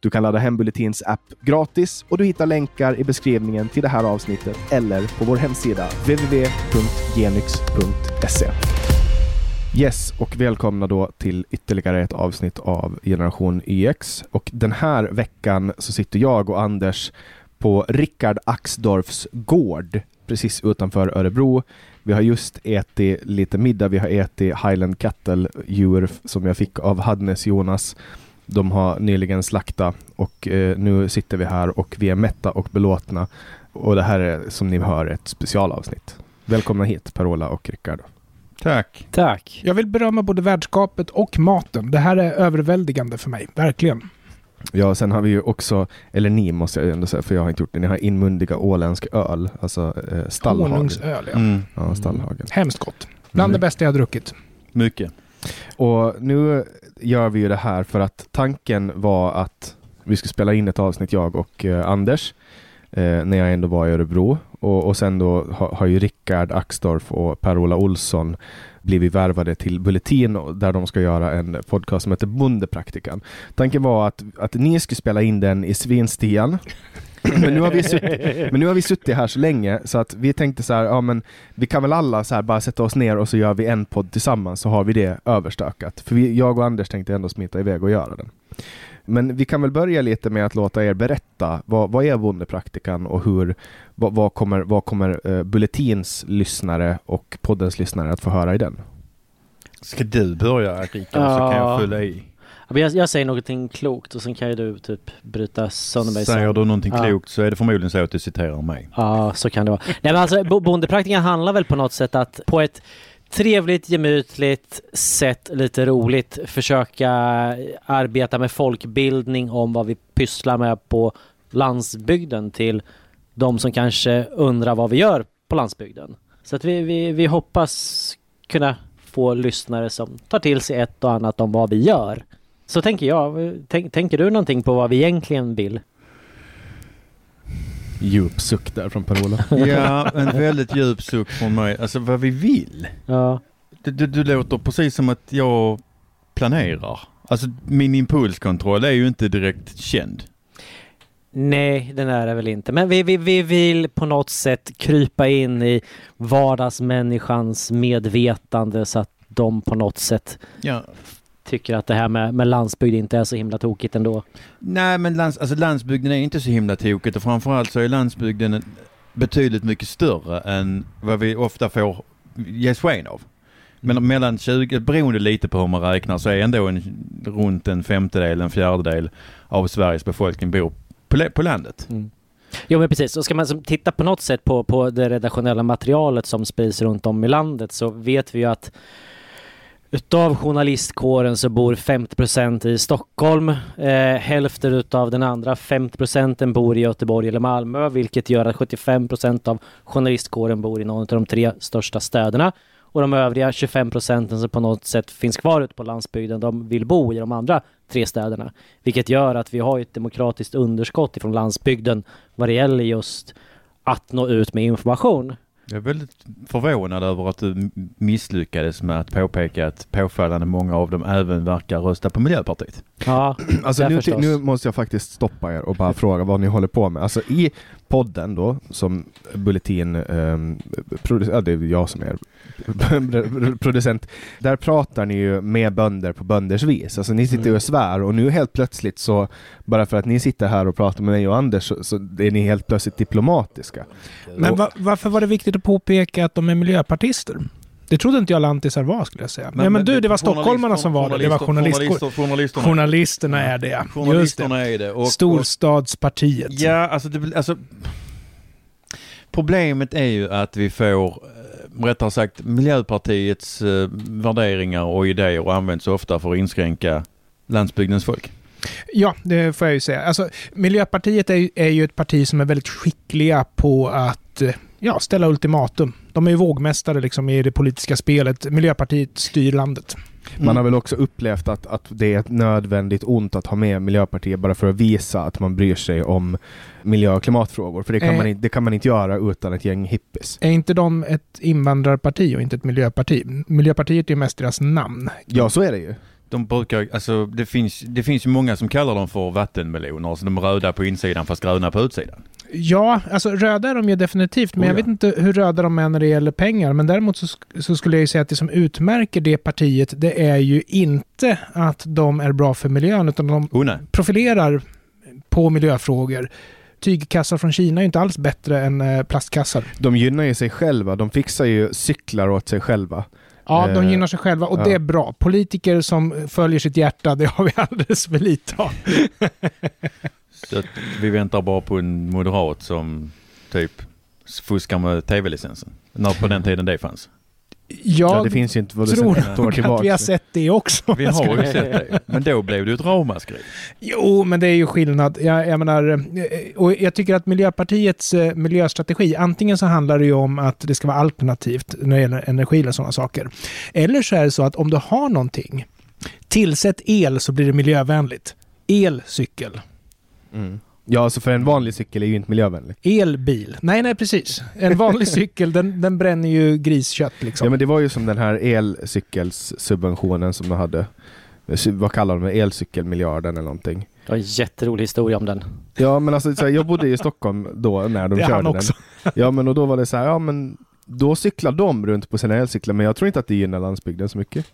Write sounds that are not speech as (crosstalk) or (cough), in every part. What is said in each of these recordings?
Du kan ladda hem Bulletins app gratis och du hittar länkar i beskrivningen till det här avsnittet eller på vår hemsida www.genyx.se. Yes, och välkomna då till ytterligare ett avsnitt av Generation YX. Och den här veckan så sitter jag och Anders på Rickard Axdorfs gård precis utanför Örebro. Vi har just ätit lite middag. Vi har ätit Highland Cattle djur som jag fick av Hadnes Jonas. De har nyligen slaktat och eh, nu sitter vi här och vi är mätta och belåtna. Och det här är som ni hör ett specialavsnitt. Välkomna hit Per-Ola och Rickard. Tack. Tack. Jag vill berömma både värdskapet och maten. Det här är överväldigande för mig, verkligen. Ja, sen har vi ju också, eller ni måste jag ändå säga, för jag har inte gjort det, ni har inmundiga åländsk öl, alltså eh, stallhagen. Honungsöl, ja. Mm. Ja, stallhagen. Hemskt gott. Bland Mm. det bästa jag har druckit. Mycket. Och nu gör vi ju det här för att tanken var att vi skulle spela in ett avsnitt, jag och eh, Anders, eh, när jag ändå var i Örebro. Och, och sen då ha, har ju Rickard Axdorff och Per-Ola Olsson blivit värvade till Bulletin där de ska göra en podcast som heter Bondepraktikan. Tanken var att, att ni skulle spela in den i svinstian men, nu har vi suttit, (laughs) men nu har vi suttit här så länge så att vi tänkte så här, ja men vi kan väl alla så här bara sätta oss ner och så gör vi en podd tillsammans så har vi det överstökat. För vi, jag och Anders tänkte ändå smita iväg och göra den. Men vi kan väl börja lite med att låta er berätta, vad, vad är Bondepraktikan och hur, vad, vad kommer, vad kommer uh, Bulletins lyssnare och poddens lyssnare att få höra i den? Ska du börja Rickard så kan jag Ja. fylla i. Jag, jag säger någonting klokt och sen kan ju du typ bryta sönder mig Säger du någonting Ja. klokt så är det förmodligen så att du citerar mig. Ja, så kan det vara. Nej men alltså bo- bondepraktiken handlar väl på något sätt att på ett trevligt, gemytligt sätt, lite roligt, försöka arbeta med folkbildning om vad vi pysslar med på landsbygden till de som kanske undrar vad vi gör på landsbygden. Så att vi, vi, vi hoppas kunna få lyssnare som tar till sig ett och annat om vad vi gör. Så tänker jag. Tänk, tänker du någonting på vad vi egentligen vill? Djup suck där från Per-Ola. (laughs) Ja, en väldigt djup suck från mig. Alltså vad vi vill. Ja. Du, du, du låter precis som att jag planerar. Alltså min impulskontroll är ju inte direkt känd. Nej, den är det väl inte. Men vi, vi, vi vill på något sätt krypa in i vardagsmänniskans medvetande så att de på något sätt Ja. Tycker att det här med, med landsbygd inte är så himla tokigt ändå. Nej men lands, alltså landsbygden är inte så himla tokigt och framförallt så är landsbygden en- betydligt mycket större än vad vi ofta får ges sken av. Men mellan 20, beroende lite på hur man räknar, så är ändå en, runt en femtedel, en fjärdedel av Sveriges befolkning bor på, på landet. Mm. Jo men precis, så ska man titta på något sätt på, på det redaktionella materialet som sprids runt om i landet så vet vi ju att utav journalistkåren så bor 50% i Stockholm. Eh, hälften utav den andra 50% bor i Göteborg eller Malmö vilket gör att 75% av journalistkåren bor i någon av de tre största städerna. Och de övriga 25 procenten som på något sätt finns kvar ute på landsbygden, de vill bo i de andra tre städerna. Vilket gör att vi har ett demokratiskt underskott ifrån landsbygden vad det gäller just att nå ut med information. Jag är väldigt förvånad över att du misslyckades med att påpeka att påfallande många av dem även verkar rösta på Miljöpartiet. Ja, Alltså nu, nu måste jag faktiskt stoppa er och bara fråga vad ni håller på med. Alltså i podden då, som Bulletin, um, ja, det är jag som är (laughs) producent, där pratar ni ju med bönder på bönders vis. Alltså ni sitter ju Mm. och svär och nu helt plötsligt så, bara för att ni sitter här och pratar med mig och Anders, så, så är ni helt plötsligt diplomatiska. Men va, varför var det viktigt att påpeka att de är miljöpartister? Det trodde inte jag lantisar var skulle jag säga. Men, men, du, det var stockholmarna som var det. Det var journalister. journalister, journalisterna. Journalisterna är det. Just det. Journalisterna är det. Och, och, Storstadspartiet. ja, alltså, det, alltså Problemet är ju att vi får, eh, rättare sagt, Miljöpartiets eh, värderingar och idéer används ofta för att inskränka landsbygdens folk. Ja, det får jag ju säga. Alltså, Miljöpartiet är, ju- är ju ett parti som är väldigt skickliga på att eh, ja, ställa ultimatum. De är ju vågmästare liksom i det politiska spelet. Miljöpartiet styr landet. Mm. Man har väl också upplevt att, att det är ett nödvändigt ont att ha med Miljöpartiet bara för att visa att man bryr sig om miljö och klimatfrågor. För det kan, eh, man, det kan man inte göra utan ett gäng hippies. Är inte de ett invandrarparti och inte ett miljöparti? Miljöpartiet är ju mest deras namn. Ja, så är det ju. De brukar, alltså det finns, det finns ju många som kallar dem för vattenmeloner, alltså de röda på insidan fast gröna på utsidan. Ja, alltså röda är de ju definitivt, men oh, jag vet inte hur röda de är när det gäller pengar. Men däremot så, så, skulle jag ju säga att det som utmärker det partiet, det är ju inte att de är bra för miljön, utan de oh, profilerar på miljöfrågor. Tygkassar från Kina är ju inte alls bättre än eh, plastkassar. De gynnar ju sig själva. De fixar ju cyklar åt sig själva. Ja, de eh, gynnar sig själva och ja. det är bra. Politiker som följer sitt hjärta, det har vi (laughs) alldeles för lite av. (laughs) Så vi väntar bara på en moderat som typ fuskar med tv-licensen. När på den tiden det fanns. Jag ja, det finns ju inte vad tror att vi har sett det också. Vi har ju sett det. (laughs) Men då blev det ju ett ramaskri. Jo, men det är ju skillnad. Jag, jag menar, eh, och jag tycker att Miljöpartiets eh, miljöstrategi, antingen så handlar det ju om att det ska vara alternativt när det gäller energi eller sådana saker. Eller så är det så att om du har någonting, tillsätt el så blir det miljövänligt. Elcykel. Mm. Ja, alltså för en vanlig cykel är ju inte miljövänlig. Elbil. Nej, nej precis. En vanlig (laughs) cykel, den, den bränner ju griskött liksom. Ja, men det var ju som den här elcykelssubventionen som de hade. Vad kallar de det? Elcykelmiljarden eller någonting. Det var en jätterolig historia om den. Ja, men alltså så här, jag bodde i Stockholm då när de det körde den. Också. (laughs) Ja, men och då var det så här, ja men då cyklar de runt på sina elcyklar, men jag tror inte att det gynnar landsbygden så mycket.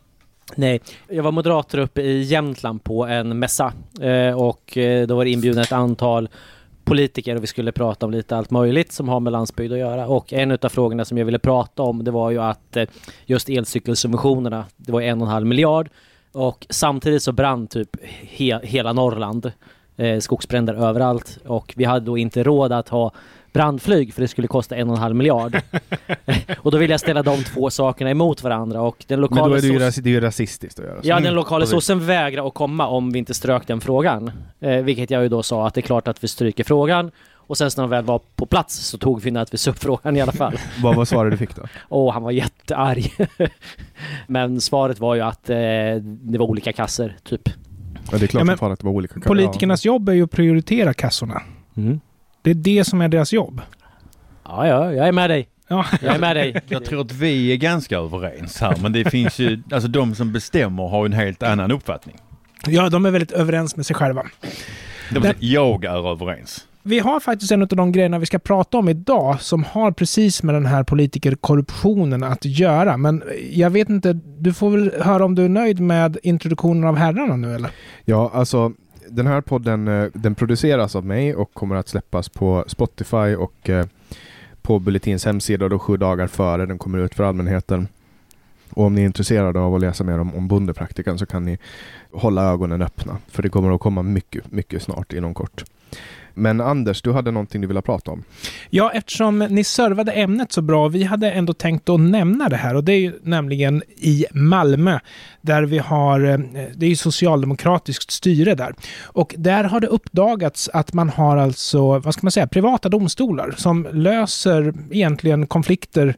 Nej, jag var moderator uppe i Jämtland på en mässa eh, och eh, då var det inbjudna ett antal politiker och vi skulle prata om lite allt möjligt som har med landsbygd att göra. Och en av frågorna som jag ville prata om det var ju att eh, just elcykelsubventionerna, det var en och en halv miljard och samtidigt så brann typ he hela Norrland. skogsbränder överallt och vi hade då inte råd att ha brandflyg för det skulle kosta en och en halv miljard. (laughs) och då vill jag ställa de två sakerna emot varandra och den lokala Men då är det ju, ras det är ju rasistiskt att göra så. Ja, den lokala sossen vägrar att komma om vi inte strök den frågan. Eh, vilket jag ju då sa att det är klart att vi stryker frågan och sen när de väl var på plats så tog vi naturligtvis upp frågan i alla fall. (laughs) Vad var svaret du fick då? (laughs) Åh, oh, han var jättearg. Men svaret var ju att eh, det var olika kasser, typ. Ja, det är klart ja, men, att det var olika kasser. Politikernas jobb är ju att prioritera kassorna. Mm. Det är det som är deras jobb. Ja, ja, jag är med dig. Ja. Jag är med dig. (laughs) Jag tror att vi är ganska överens här, men det finns ju, alltså de som bestämmer har en helt annan uppfattning. Ja, de är väldigt överens med sig själva. De, jag är överens. Vi har faktiskt en av de grejerna vi ska prata om idag som har precis med den här politikerkorruptionen att göra. Men jag vet inte, du får väl höra om du är nöjd med introduktionen av herrarna nu eller? Ja, alltså den här podden eh, den produceras av mig och kommer att släppas på Spotify och eh, på Bulletins hemsida då sju dagar före den kommer ut för allmänheten. Och om ni är intresserade av att läsa mer om, om bondepraktikan så kan ni hålla ögonen öppna. För det kommer att komma mycket, mycket snart inom kort. Men Anders, du hade någonting du ville prata om? Ja, eftersom ni servade ämnet så bra, vi hade ändå tänkt att nämna det här och det är ju nämligen i Malmö där vi har, eh, det är ju socialdemokratiskt styre där. Och där har det uppdagats att man har alltså, vad ska man säga, privata domstolar som löser egentligen konflikter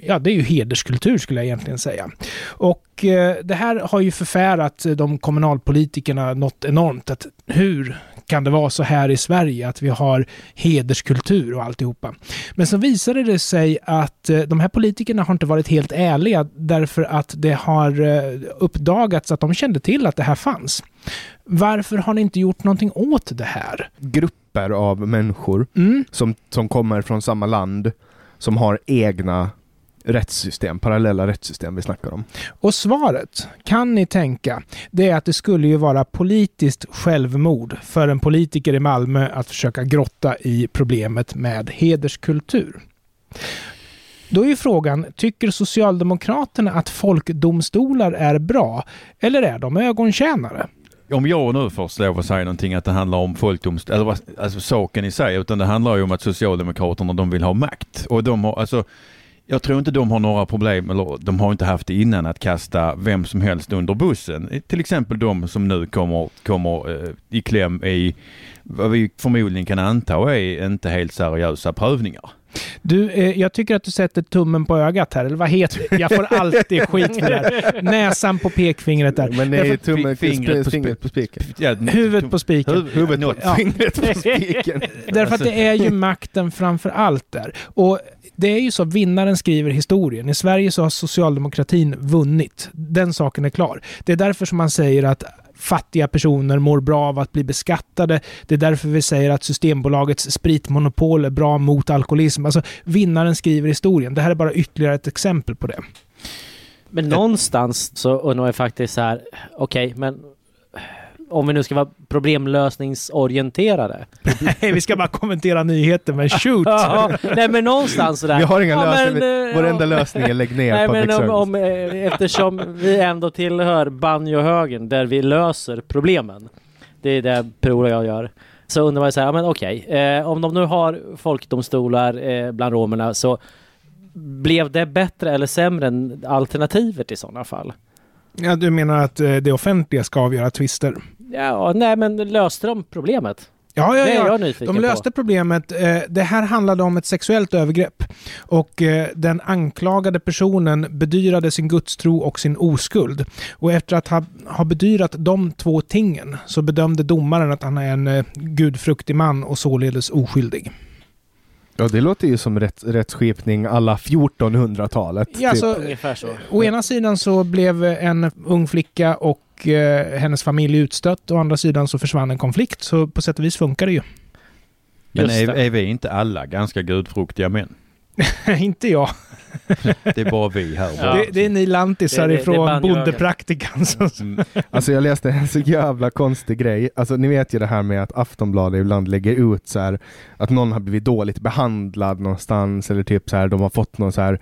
ja, det är ju hederskultur skulle jag egentligen säga. Och eh, det här har ju förfärat de kommunalpolitikerna något enormt. Att hur kan det vara så här i Sverige att vi har hederskultur och alltihopa? Men så visade det sig att eh, de här politikerna har inte varit helt ärliga därför att det har eh, uppdagats att de kände till att det här fanns. Varför har ni inte gjort någonting åt det här? Grupper av människor mm. som, som kommer från samma land som har egna rättssystem, parallella rättssystem vi snackar om. Och svaret, kan ni tänka, det är att det skulle ju vara politiskt självmord för en politiker i Malmö att försöka grotta i problemet med hederskultur. Då är ju frågan, tycker Socialdemokraterna att folkdomstolar är bra eller är de ögontjänare? om jag nu får lov att säga någonting att det handlar om folkdomstol, eller alltså saken i sig, utan det handlar ju om att Socialdemokraterna de vill ha makt. Och de har, alltså jag tror inte de har några problem, eller de har inte haft det innan, att kasta vem som helst under bussen. Till exempel de som nu kommer, kommer eh, i kläm i vad vi förmodligen kan anta är inte helt seriösa prövningar. Du, eh, jag tycker att du sätter tummen på ögat här, eller vad heter det? Jag får alltid skit för det här. Näsan på pekfingret där. Men det är tummen, Fingret på fingret på spiken. Ja, Huvudet på spiken. Huvud- Huvudet något. på fingret på spiken. (laughs) Därför att det är ju makten framför allt där. Och det är ju så, vinnaren skriver historien. I Sverige så har socialdemokratin vunnit. Den saken är klar. Det är därför som man säger att fattiga personer mår bra av att bli beskattade. Det är därför vi säger att Systembolagets spritmonopol är bra mot alkoholism. Alltså, vinnaren skriver historien. Det här är bara ytterligare ett exempel på det. Men någonstans så undrar jag faktiskt så här, okej, men om vi nu ska vara problemlösningsorienterade. (laughs) Nej, vi ska bara kommentera nyheter, men shoot! (laughs) Ja, nej men någonstans sådär. Vi har inga Ja, lösningar. men, eh, Vår enda lösning är lägg ner Nej public men om, service. om, eh, eftersom vi ändå tillhör banjohögen där vi löser problemen. Det är det Per-Ola och jag gör. Så undrar man så här, men okej, eh, om de nu har folkdomstolar eh, bland romerna så blev det bättre eller sämre än alternativet i sådana fall? Ja, du menar att eh, det offentliga ska avgöra tvister? Ja, nej men löste de problemet? Ja, ja, det är ja. jag De löste på. problemet. Eh, Det här handlade om ett sexuellt övergrepp. Och eh, den anklagade personen bedyrade sin gudstro och sin oskuld. Och efter att ha, ha bedyrat de två tingen så bedömde domaren att han är en eh, gudfruktig man och således oskyldig. Ja, det låter ju som rätt, rättsskipning alla 1400-talet. Ja, typ. så. Å ena sidan så blev en ung flicka och eh, hennes familj utstött. Å andra sidan så försvann en konflikt. Så på sätt och vis funkar det ju. Men är, är vi inte alla ganska gudfruktiga män? (laughs) Inte jag. Det är bara vi här. Ja. Det, det är ni lantisar Det- det- ifrån bondepraktikan. som- Mm. Alltså jag läste en så jävla konstig grej. Alltså ni vet ju det här med att Aftonbladet ibland lägger ut så här att någon har blivit dåligt behandlad någonstans eller typ så här de har fått någon så här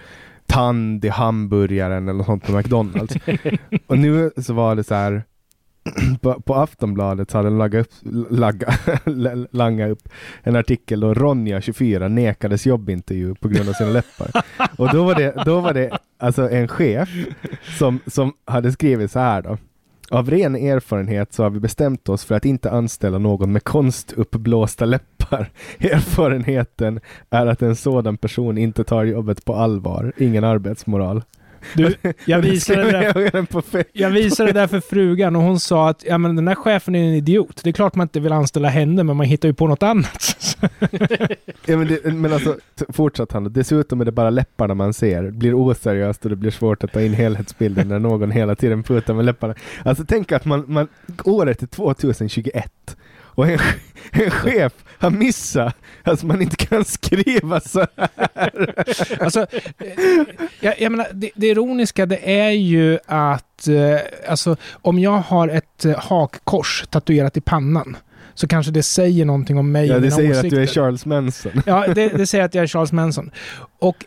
tand i hamburgaren eller något sånt på McDonalds. (laughs) och nu så var det så här (clears throat) på, på Aftonbladet så hade de laggat upp, lagga, (laughs) langat upp en artikel då Ronja 24 nekades jobbintervju på grund av sina läppar. Och då var det, då var det alltså en chef som, som hade skrivit så här då. Av ren erfarenhet så har vi bestämt oss för att inte anställa någon med konstuppblåsta läppar. (laughs) Erfarenheten är att en sådan person inte tar jobbet på allvar. Ingen arbetsmoral. Du, (laughs) jag visade det där Jag visade det där för frugan och hon sa att ja, men den där chefen är en idiot. Det är klart man inte vill anställa henne, men man hittar ju på något annat. (laughs) ja, men, det, men alltså, fortsatt han. Dessutom är det bara läpparna man ser. Det blir oseriöst och det blir svårt att ta in helhetsbilden när någon hela tiden putar med läpparna. Alltså tänk att man, man året är 2021 och en, (laughs) en chef har missat att man inte kan skriva så här. (laughs) Alltså, eh, jag, jag menar, det, det ironiska det är ju att eh, alltså, om jag har ett eh, hakkors tatuerat i pannan så kanske det säger någonting om mig Ja, det säger åsikter. att du är Charles Manson. Ja, det, det säger att jag är Charles Manson. Och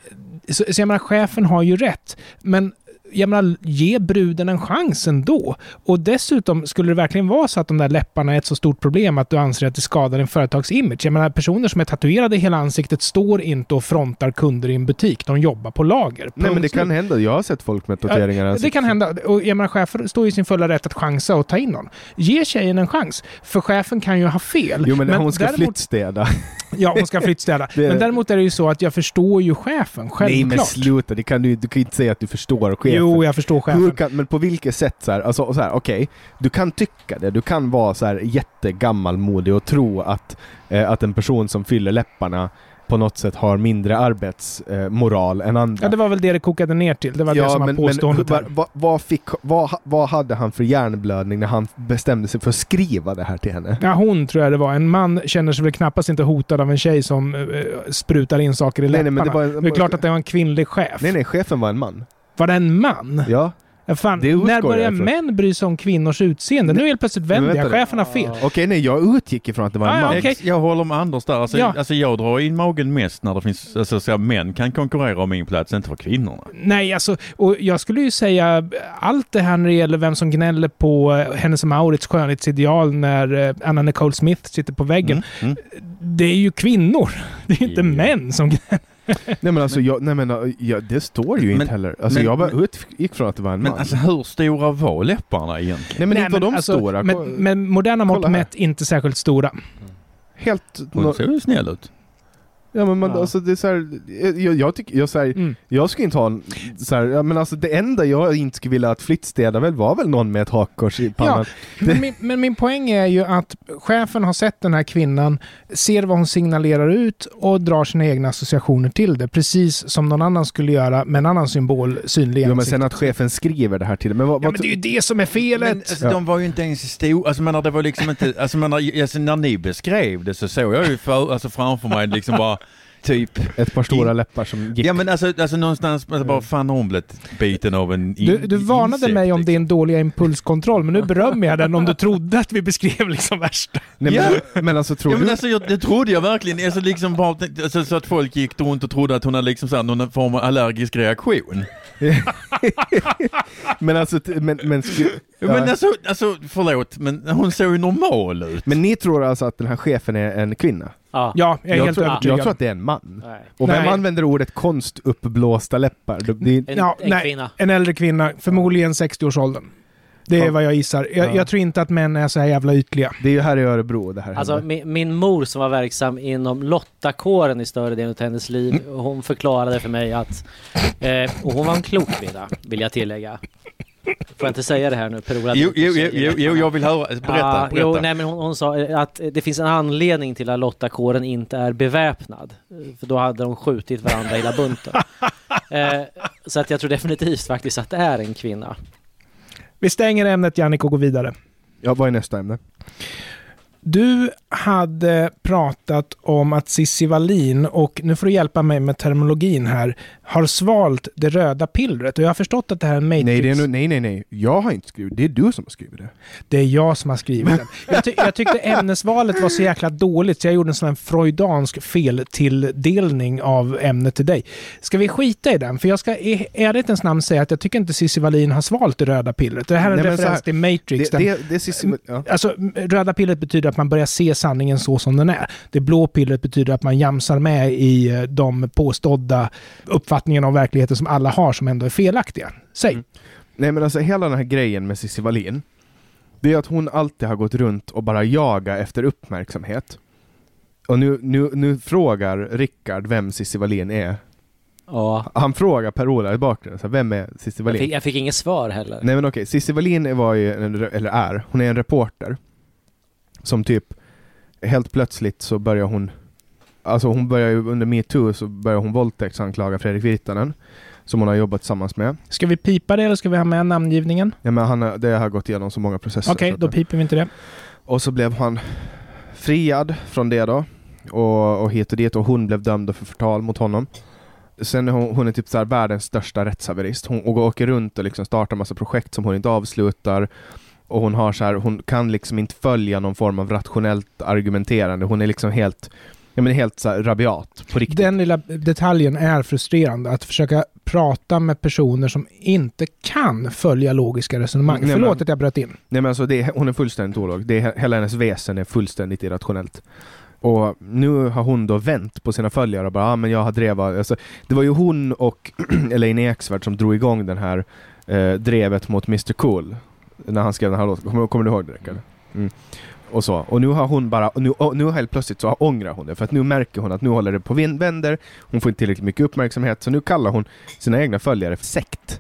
så, så jag menar, chefen har ju rätt. Men jag menar, ge bruden en chans ändå. Och dessutom, skulle det verkligen vara så att de där läpparna är ett så stort problem att du anser att det skadar en företagsimage. Jag menar, personer som är tatuerade i hela ansiktet står inte och frontar kunder i en butik. De jobbar på lager. Nej men det kan hända. Jag har sett folk med tatueringar. i Det ansiktet. kan hända. Och jag menar, chefer står i sin fulla rätt att chansa och ta in någon. Ge tjejen en chans. För chefen kan ju ha fel. Jo men, hon ska däremot- flyttstäda. (laughs) Ja, hon ska flyttstäda. (laughs) Det- Men däremot är det ju så att jag förstår ju chefen, självklart. Nej men sluta, det kan du, du kan ju inte säga att du förstår chefen. Jo, jag förstår chefen. Hur kan, men på vilket sätt så här, alltså så här, okej, du kan tycka det, du kan vara så här jättegammalmodig och tro att, eh, att en person som fyller läpparna på något sätt har mindre arbetsmoral än andra. Ja, det var väl det det kokade ner till. Det var det som var men, påståendet men, här. vad, vad, fick, vad, vad hade han för hjärnblödning när han bestämde sig för att skriva det här till henne? Ja, hon tror jag det var. En man känner sig väl knappast inte hotad av en tjej som eh, sprutar in saker i Nej, nej, läpparna. men det var en- det är klart att det var en kvinnlig chef. Nej nej, chefen var en man. Var det en man? Ja. Ja, fan, när jag börjar män bry sig om kvinnors utseende? Nu helt plötsligt vänder jag. Chefen har fel. Okej, nej jag utgick ifrån att det var en Ah, ja, man. Ex- Jag håller med Anders där. Alltså, Ja. alltså jag drar in magen mest när det finns, alltså så män kan konkurrera om min plats, inte för kvinnorna. Nej, alltså, och jag skulle ju säga allt det här när det gäller vem som gnäller på eh, Hennes och Mauritz skönhetsideal när eh, Anna Nicole Smith sitter på väggen. Mm. Mm. Det är ju kvinnor. (laughs) Det är inte Ja. män som gnäller. (laughs) Nej men alltså, jag, nej, men, uh, ja, det står ju Men- inte heller. Alltså men- jag bara utgick från att det var en Men man. alltså hur stora var läpparna egentligen? nej men Nej, inte var de alltså, stora. Med, Ko- med moderna mått mätt inte särskilt stora. Helt... Hon ser ju snäll ut. Ja men man, Ja. alltså det är så här, jag, jag tycker, jag, så här, Mm. jag skulle inte ha en, så här, ja, men alltså det enda jag inte skulle vilja att flyttstäda väl var väl någon med ett hakkors i pannan. Men min, men min poäng är ju att chefen har sett den här kvinnan, ser vad hon signalerar ut och drar sina egna associationer till det. Precis som någon annan skulle göra med en annan symbol synlig Ja, men sen att chefen skriver det här till men vad, Ja, men det är ju det som är felet! Men alltså, Ja. de var ju inte ens i stor, alltså menar, det var liksom inte, alltså menar, alltså, när ni beskrev det så såg jag ju för, alltså, framför mig liksom bara typ ett par stora läppar som gick. Ja men alltså, alltså någonstans, alltså, bara fan har hon blivit biten av en in, Du, du varnade insekt, mig om liksom. din dåliga impulskontroll, men nu (laughs) berömmer jag den om du trodde att vi beskrev liksom värsta. Nej, men, men alltså tror Ja men du... alltså jag, det trodde jag verkligen, alltså liksom alltså, så att folk gick runt och trodde att hon hade liksom så här, någon form av allergisk reaktion. (laughs) men alltså, men, men, Ja. Men alltså, alltså förlåt, men hon såg ju normal ut. men ni tror alltså att den här chefen är en kvinna? Ja. Ja, jag är jag, helt tror, övertygad. jag tror att det är en man. Nej. Och vem Nej. använder ordet konstuppblåsta läppar? Det, det, En, Ja, en nej. kvinna. En äldre kvinna, förmodligen 60-årsåldern. Det är Ja. vad jag gissar. Jag, Ja. jag tror inte att män är så här jävla ytliga. det är ju här i Örebro det här Alltså min, min mor som var verksam inom Lottakåren i större delen av hennes liv, hon förklarade för mig att, eh, och hon var en klok kvinna, vill jag tillägga. Får jag inte säga det här nu? Per-Ola Jo, jo, jo, jo, jag vill höra, berätta, Ja, berätta. Jo, nej, men hon, hon sa att det finns en anledning till att Lottakåren inte är beväpnad. För då hade de skjutit varandra hela bunten. (laughs) eh, så att jag tror definitivt faktiskt att det är en kvinna. Vi stänger ämnet Jannik och går vidare. Ja, vad är nästa ämne? Du hade pratat om att Cissi Wallin, och nu får du hjälpa mig med terminologin här, har svalt det röda pillret. Och jag har förstått att det här är en Matrix. Nej, det är nej, nej, nej. Jag har inte skrivit det. är du som har skrivit det. Det är jag som har skrivit den. Jag, ty jag tyckte ämnesvalet var så jäkla dåligt så jag gjorde en sån här freudansk feltilldelning av ämnet till dig. Ska vi skita i den? För jag ska i ärlighetens namn säga att jag tycker inte Cissi Wallin har svalt det röda pillret. Det här är en Nej, referens här, till Matrix. Det, det, det är Cissi- ja. Alltså, röda pillret betyder att man börjar se sanningen så som den är. Det blå pillret betyder att man jamsar med i eh, de påstådda uppfattningarna om verkligheten som alla har som ändå är felaktiga. Säg. Mm. Nej men alltså hela den här grejen med Cissi Wallin Det är att hon alltid har gått runt och bara jagat efter uppmärksamhet. Och nu, nu, nu frågar Rickard vem Cissi Wallin är. Ja. Han frågar Per-Ola i bakgrunden, så här, vem är Cissi Jag Wallin? fick, jag fick inget svar heller. Nej men okej, Cissi Wallin var ju, en, eller är, hon är en reporter. Som typ, helt plötsligt så börjar hon Alltså hon börjar ju under metoo så börjar hon våldtäktsanklaga Fredrik Virtanen. Som hon har jobbat tillsammans med. Ska vi pipa det eller ska vi ha med namngivningen? Ja, men han, det har gått igenom så många processer. Okej, att då piper vi inte det. Och så blev han friad från det då. Och, och hit och dit. Och hon blev dömd för förtal mot honom. Sen är hon, hon är typ så här världens största rättshaverist. Hon och åker runt och liksom startar massa projekt som hon inte avslutar. Och hon har så här, hon kan liksom inte följa någon form av rationellt argumenterande. Hon är liksom helt, ja men helt så rabiat på riktigt. Den lilla detaljen är frustrerande. Att försöka prata med personer som inte kan följa logiska resonemang. Nej, Förlåt men- att jag bröt in. Nej men alltså det, är- hon är fullständigt olog. Det är, hela hennes väsen är fullständigt irrationellt. Och nu har hon då vänt på sina följare och bara ah, men jag har drevat, alltså, Det var ju hon och (clears throat) Elaine Eksvärd som drog igång den här eh, drevet mot Mr Cool. När han skrev den här låten. Kommer, kommer du ihåg det Rickard? Mm. Och så. Och nu har hon bara, och nu, och nu helt plötsligt så ångrar hon det. För att nu märker hon att nu håller det på vin- vänder. Hon får inte tillräckligt mycket uppmärksamhet. Så nu kallar hon sina egna följare för sekt.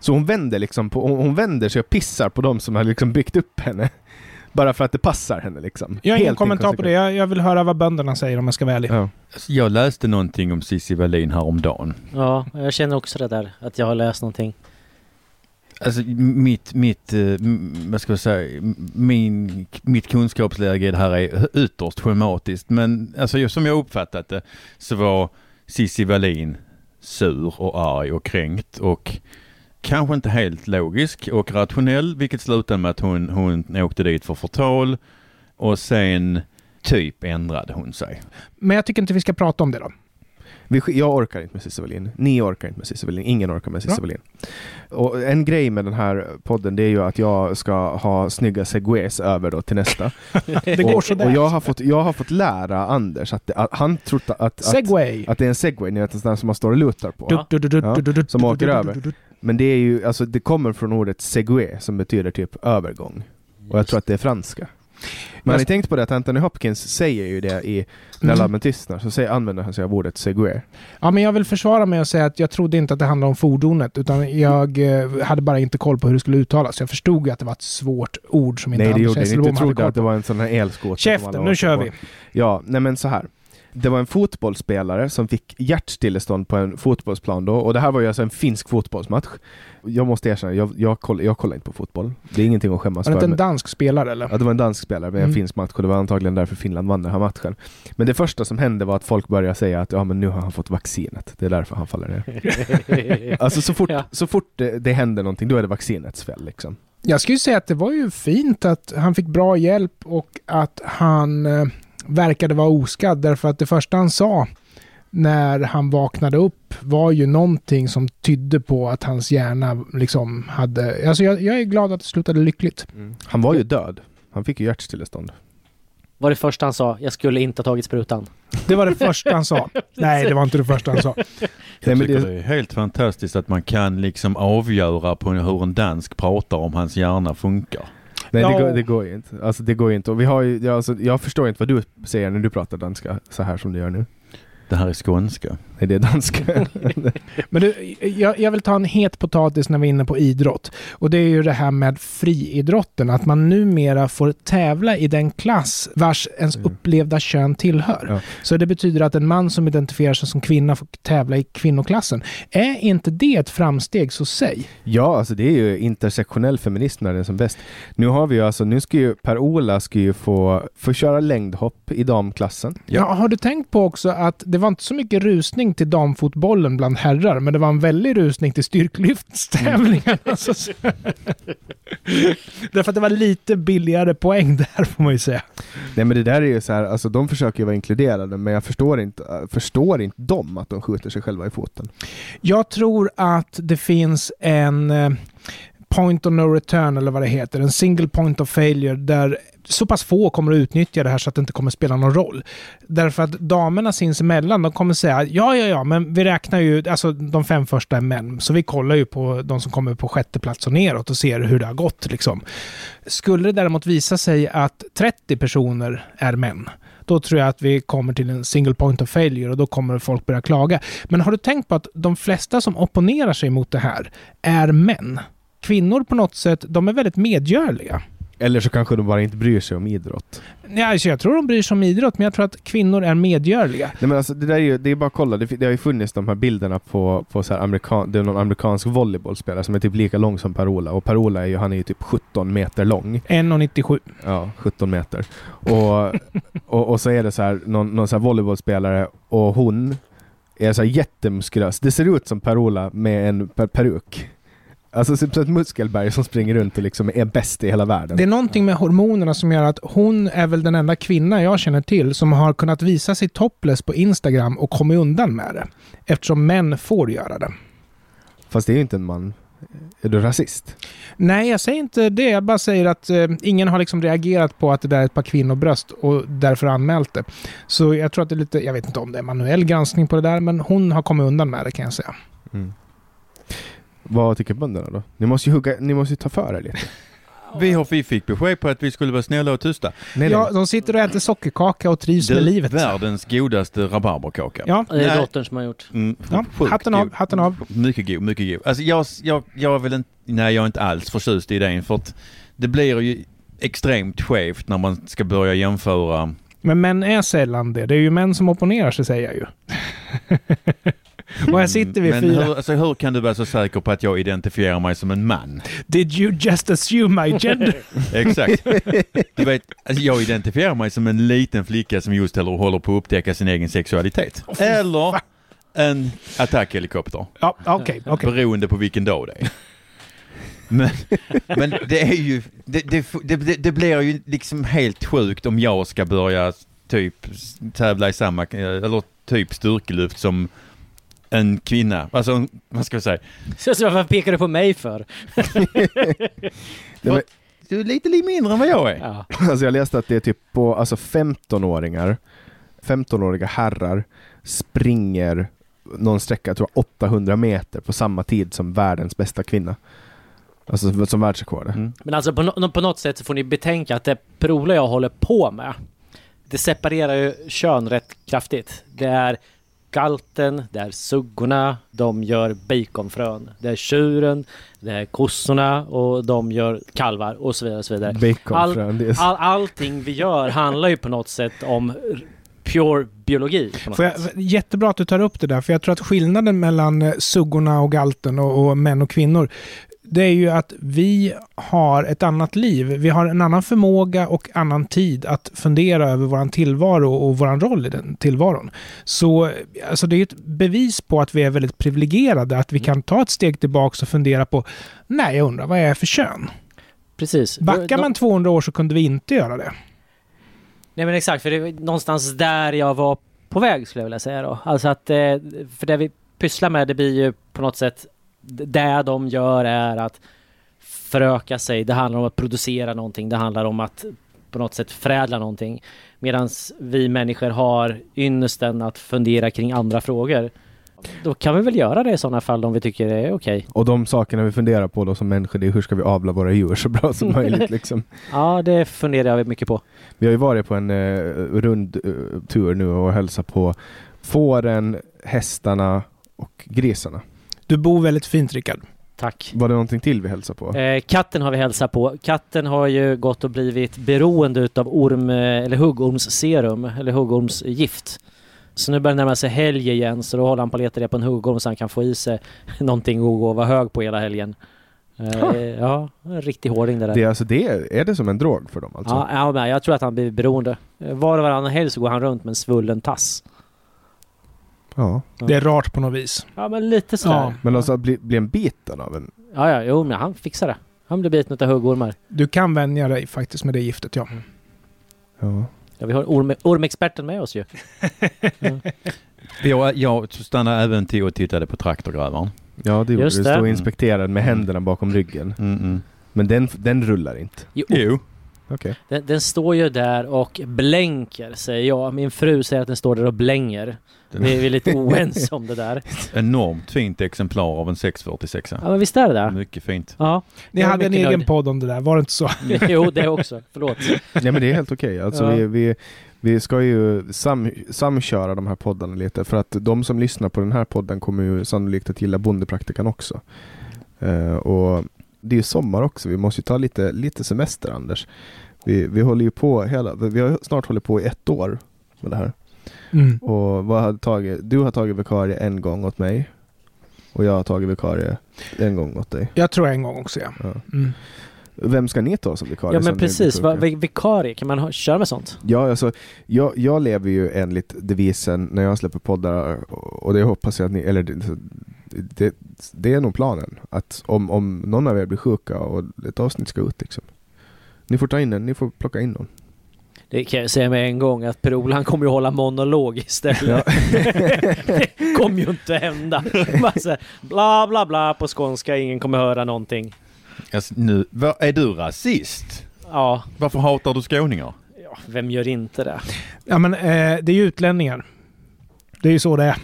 Så hon vänder liksom på, hon vänder sig och pissar på de som har liksom byggt upp henne. (laughs) Bara för att det passar henne liksom. Jag har ingen Helt kommentar på det. Jag, jag vill höra vad bönderna säger om jag ska vara ärlig. Ja. Jag läste någonting om Cissi Wallin häromdagen. Ja, jag känner också det där, att jag har läst någonting. Alltså mitt, mitt, eh, vad ska jag säga, min, mitt kunskapsläge i det här är ytterst schematiskt. Men alltså som jag uppfattat det så var Cissi Wallin sur och arg och kränkt och kanske inte helt logisk och rationell vilket slutade med att hon, hon åkte dit för förtal och sen typ ändrade hon sig. Men jag tycker inte vi ska prata om det då. Vi, jag orkar inte med Cissi Wallin. Ni orkar inte med Cissi Wallin. Ingen orkar med Cissi. Wallin. Och en grej med den här podden det är ju att jag ska ha snygga segways över då till nästa. (laughs) Det går och, sådär. och jag har, fått, jag har fått lära Anders att, det, att han trott att, att, Segway. att det är en segway, ni vet en sån som man står och lutar på. Ja. Ja, som åker över. Men det är ju, alltså det kommer från ordet segway som betyder typ övergång. Och jag tror att det är franska. Men har ni tänkt på det att Anthony Hopkins säger ju det i När Mm. labben tystnar, så säger, använder han sig av ordet segway. Ja, men jag vill försvara mig och säga att jag trodde inte att det handlade om fordonet, utan jag eh, hade bara inte koll på hur det skulle uttalas. Jag förstod ju att det var ett svårt ord som inte Nej det Anders gjorde ni inte. Hesselbom hade trodde koll att det på. var en sån här elskoter. Käften, nu kör på. vi! Ja, nej men så här. Det var en fotbollsspelare som fick hjärtstillestånd på en fotbollsplan då och det här var ju alltså en finsk fotbollsmatch. Jag måste erkänna, jag, jag, koll, jag kollar inte på fotboll. Det är ingenting att skämmas Var det inte för. en dansk spelare eller? Ja, det var en dansk spelare med en Mm. finsk match och det var antagligen därför Finland vann den här matchen. Men det första som hände var att folk började säga att ja men nu har han fått vaccinet. Det är därför han faller ner. (laughs) Alltså så fort, Ja. så fort det, det händer någonting, då är det vaccinets fel liksom. Jag skulle säga att det var ju fint att han fick bra hjälp och att han eh, verkade vara oskadd därför att det första han sa när han vaknade upp var ju någonting som tydde på att hans hjärna liksom hade... Alltså jag, jag är glad att det slutade lyckligt. Han var ju död. Han fick ju hjärtstillestånd. Var det första han sa, jag skulle inte ha tagit sprutan. Det var det första han sa. (laughs) Nej, det var inte det första han sa. Jag tycker det- det... är helt fantastiskt att man kan liksom avgöra på hur en dansk pratar om hans hjärna funkar. Nej Ja. det, går, det går ju inte. Alltså det går ju inte. Och vi har ju, ja, alltså, jag förstår inte vad du säger när du pratar danska så här som du gör nu. Det här är skånska. Nej det är danska. (laughs) Men du, jag, jag vill ta en het potatis när vi är inne på idrott. Och det är ju det här med friidrotten. Att man numera får tävla i den klass vars ens Mm. upplevda kön tillhör. Ja. Så det betyder att en man som identifierar sig som kvinna får tävla i kvinnoklassen. Är inte det ett framsteg så säg? ja alltså det är ju intersektionell feminism när det är som bäst. Nu har vi ju alltså, nu ska ju Per-Ola ska ju få, få köra längdhopp i damklassen. Ja. har du tänkt på också att det var inte så mycket rusning till damfotbollen bland herrar, men det var en väldig rusning till styrklyftstävlingarna. Mm. (laughs) Så- Därför att det var lite billigare poäng där får man ju säga. Nej men det där är ju så här, alltså de försöker ju vara inkluderade men jag förstår inte, förstår inte dem att de skjuter sig själva i foten. Jag tror att det finns en eh, point of no return eller vad det heter, en single point of failure där så pass få kommer att utnyttja det här så att det inte kommer spela någon roll. Därför att damerna sinsemellan, de kommer säga ja, ja, ja, men vi räknar ju, alltså de fem första är män, så vi kollar ju på de som kommer på sjätte plats och neråt och ser hur det har gått liksom. Skulle det däremot visa sig att 30 personer är män, då tror jag att vi kommer till en single point of failure och då kommer folk börja klaga. Men har du tänkt på att de flesta som opponerar sig mot det här är män? Kvinnor på något sätt, de är väldigt medgörliga. Eller så kanske de bara inte bryr sig om idrott. Ja, alltså jag tror de bryr sig om idrott, men jag tror att kvinnor är medgörliga. Nej men alltså det där är ju, det är bara att kolla, det, det har ju funnits de här bilderna på, på så här amerikan, det är någon amerikansk volleybollspelare som är typ lika lång som Per-Ola och Per-Ola är ju, han är ju typ 17 meter lång. 1,97. Ja, 17 meter. Och, (laughs) och, och så är det så här, någon, någon så här volleybollspelare och hon är så här jättemuskulös. Det ser ut som Per-Ola med en per peruk. Alltså typ så ett muskelberg som springer runt och liksom är bäst i hela världen. Det är någonting med hormonerna som gör att hon är väl den enda kvinna jag känner till som har kunnat visa sig topless på Instagram och kommit undan med det. Eftersom män får göra det. Fast det är ju inte en man. Är du rasist? Nej, jag säger inte det. Jag bara säger att eh, ingen har liksom reagerat på att det där är ett par kvinnobröst och därför anmält det. Så jag tror att det är lite, jag vet inte om det är manuell granskning på det där, men hon har kommit undan med det kan jag säga. Mm. Vad tycker bönderna då? Ni måste ju, hugga, ni måste ju ta för er lite. Vi, har, vi fick besked på att vi skulle vara snälla och tysta. Nej, Ja, de sitter och äter sockerkaka och trivs med livet. Världens godaste rabarberkaka. Ja, Det är dottern som har gjort. Mm, Ja, hatten av, hatten av. Mycket god, mycket god. Alltså jag, jag, jag är väl inte, nej jag är inte alls förtjust i idén för att det blir ju extremt skevt när man ska börja jämföra. men män är sällan det. Det är ju män som opponerar sig säger jag ju. (laughs) och här sitter vi Men fyra. hur, alltså hur kan du vara så säker på att jag identifierar mig som en man? Did you just assume my gender? (laughs) Exakt. Du vet, alltså jag identifierar mig som en liten flicka som just eller håller på att upptäcka sin egen sexualitet. Eller en attackhelikopter. ja, okej, okej. Beroende på vilken dag det är. Men, men det är ju, det, det, det, det blir ju liksom helt sjukt om jag ska börja typ tävla i samma, eller typ styrkelyft som en kvinna. Alltså, vad ska jag säga? Så, så varför pekar du på mig för? (laughs) Men, Du är lite li- mindre än vad jag är. Ja. Alltså jag läste att det är typ på alltså 15-åringar, 15-åriga herrar springer någon sträcka, jag tror 800 meter på samma tid som världens bästa kvinna. Alltså som världsrekord. Mm. Men alltså på, no på något sätt så får ni betänka att det Per-Ola jag håller på med, det separerar ju kön rätt kraftigt. Det är galten, det är suggorna, de gör baconfrön. Det är tjuren, det är kossorna och de gör kalvar och så vidare. Och så vidare. Baconfrön. så- All, allting vi gör handlar ju på något sätt om pure biologi. Jag, jättebra att du tar upp det där, för jag tror att skillnaden mellan eh, suggorna och galten och, och män och kvinnor, det är ju att vi har ett annat liv. Vi har en annan förmåga och annan tid att fundera över vår tillvaro och vår roll i den tillvaron. Så alltså det är ett bevis på att vi är väldigt privilegierade, att vi kan ta ett steg tillbaka och fundera på, nej, jag undrar vad jag är för kön? Precis. Backar man 200 år så kunde vi inte göra det. Nej men exakt, för det är någonstans där jag var på väg skulle jag vilja säga då. Alltså att, eh, för det vi pysslar med det blir ju på något sätt, det de gör är att föröka sig, det handlar om att producera någonting, det handlar om att på något sätt förädla någonting. Medan vi människor har ynnesten att fundera kring andra frågor. Då kan vi väl göra det i sådana fall om vi tycker det är okej. Och de sakerna vi funderar på då som människor, det är hur ska vi avla våra djur så bra som (laughs) möjligt liksom. Ja, det funderar jag mycket på. Vi har ju varit på en eh, rund eh, tur nu och hälsat på fåren, hästarna och grisarna. Du bor väldigt fint, Rickard. Tack. Var det någonting till vi hälsade på? Eh, katten har vi hälsat på. Katten har ju gått och blivit beroende utav orm, eh, eller huggormsserum, eller huggormsgift. Så nu börjar det närma sig helg igen, så då håller han på att leta det på en huggorm så han kan få i sig (laughs) någonting och gå och vara hög på hela helgen. Eh. Ja, en riktig hårding det där. Det är alltså det, är det som en drog för dem alltså? Ja, ja, men jag tror att han blir beroende. Var och varannan helg så går han runt med en svullen tass. Ja. Det är rart på något vis. Ja, men lite sådär. Ja. Men alltså bli, bli en biten av en... Ja, ja, jo, men han fixar det. Han blir biten utav huggormar. Du kan vänja dig faktiskt med det giftet, ja. Ja. Ja, vi har orm, ormexperten med oss ju. (laughs) Jag, jag stannade även till och tittade på traktorgrävaren. Ja, det gjorde Just du. det. Stå och inspekterade med Mm. händerna bakom ryggen. Mm -mm. Men den, den rullar inte. Jo, Jo. Okej. Den, den står ju där och blänker, säger jag. Min fru säger att den står där och blänger. Vi, vi är lite oense (laughs) om det där. enormt fint exemplar av en 646. Ja, men visst är det det? Mycket fint. Ja. Ni hade en egen nöjd. podd om det där, var det inte så? (laughs) Jo, det också. Förlåt. Nej men det är helt okej. Alltså Ja. vi, vi, vi ska ju sam, samköra de här poddarna lite för att de som lyssnar på den här podden kommer ju sannolikt att gilla Bondepraktikan också. Eh, och det är ju sommar också, vi måste ju ta lite, lite semester Anders. Vi, vi håller ju på hela, vi har snart hållit på i ett år med det här. Mm. Och vad har tagit, du har tagit vikarie en gång åt mig och jag har tagit vikarie en gång åt dig. Jag tror en gång också, ja. Ja. Mm. Vem ska ni ta som vikarie Ja, men precis. Va, vi- vikarie, kan man ha, köra med sånt? Ja, alltså, jag, jag lever ju enligt devisen när jag släpper poddar och och det hoppas jag att ni, eller det, det, det är nog planen. Att om, om någon av er blir sjuka och ett avsnitt ska ut liksom. Ni får ta in en, ni får plocka in någon. Det kan jag säga med en gång att Per-Ola han kommer ju hålla monolog istället. det (laughs) kommer ju inte hända. Här, bla bla bla på skånska, ingen kommer höra någonting. Alltså, nu, är du rasist? Ja, Varför hatar du skåningar? ja vem gör inte det? Ja, men eh, det är ju utlänningar. Det är ju så det är.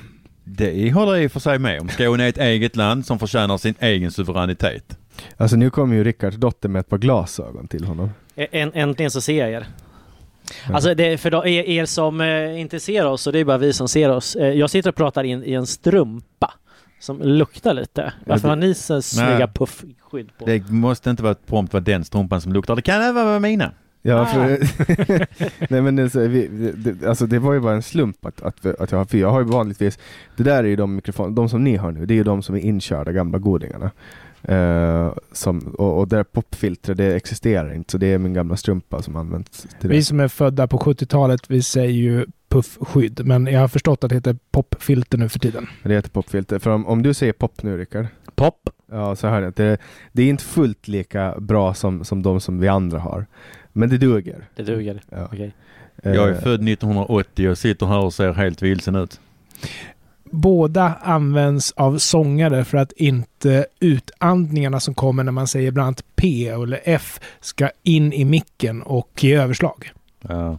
Det håller jag i och för sig med om. Skåne är ett eget land som förtjänar sin egen suveränitet. Alltså nu kommer ju Rickards dotter med ett par glasögon till honom. Ä- äntligen så ser jag er. Ja. Alltså det, för då, er, er som eh, inte ser oss, och det är bara vi som ser oss. Eh, jag sitter och pratar in i en strumpa som luktar lite. Varför det- har ni så snygga puffskydd på? Det måste inte vara prompt vara den strumpan som luktar. Det kan även vara mina. Ja, Ah. för, (laughs) nej men det, så, vi, det, alltså det var ju bara en slump att, att, att jag har, för jag har ju vanligtvis, det där är ju de mikrofoner, de som ni har nu, det är ju de som är inkörda gamla godingarna. Eh, som, och, och där popfiltret, det existerar inte, så det är min gamla strumpa som används till det. Vi som är födda på 70-talet, vi säger ju puffskydd. Men jag har förstått att det heter popfilter nu för tiden. Det heter popfilter. För om, om du säger pop nu Rickard, Pop. ja så hör att det, det är inte fullt lika bra som, som de som vi andra har. Men det duger. Det duger. Ja. Okej. Jag är Eh, född 1980 och sitter här och ser helt vilsen ut. Båda används av sångare för att inte utandningarna som kommer när man säger bland annat P eller F ska in i micken och ge överslag. Ja.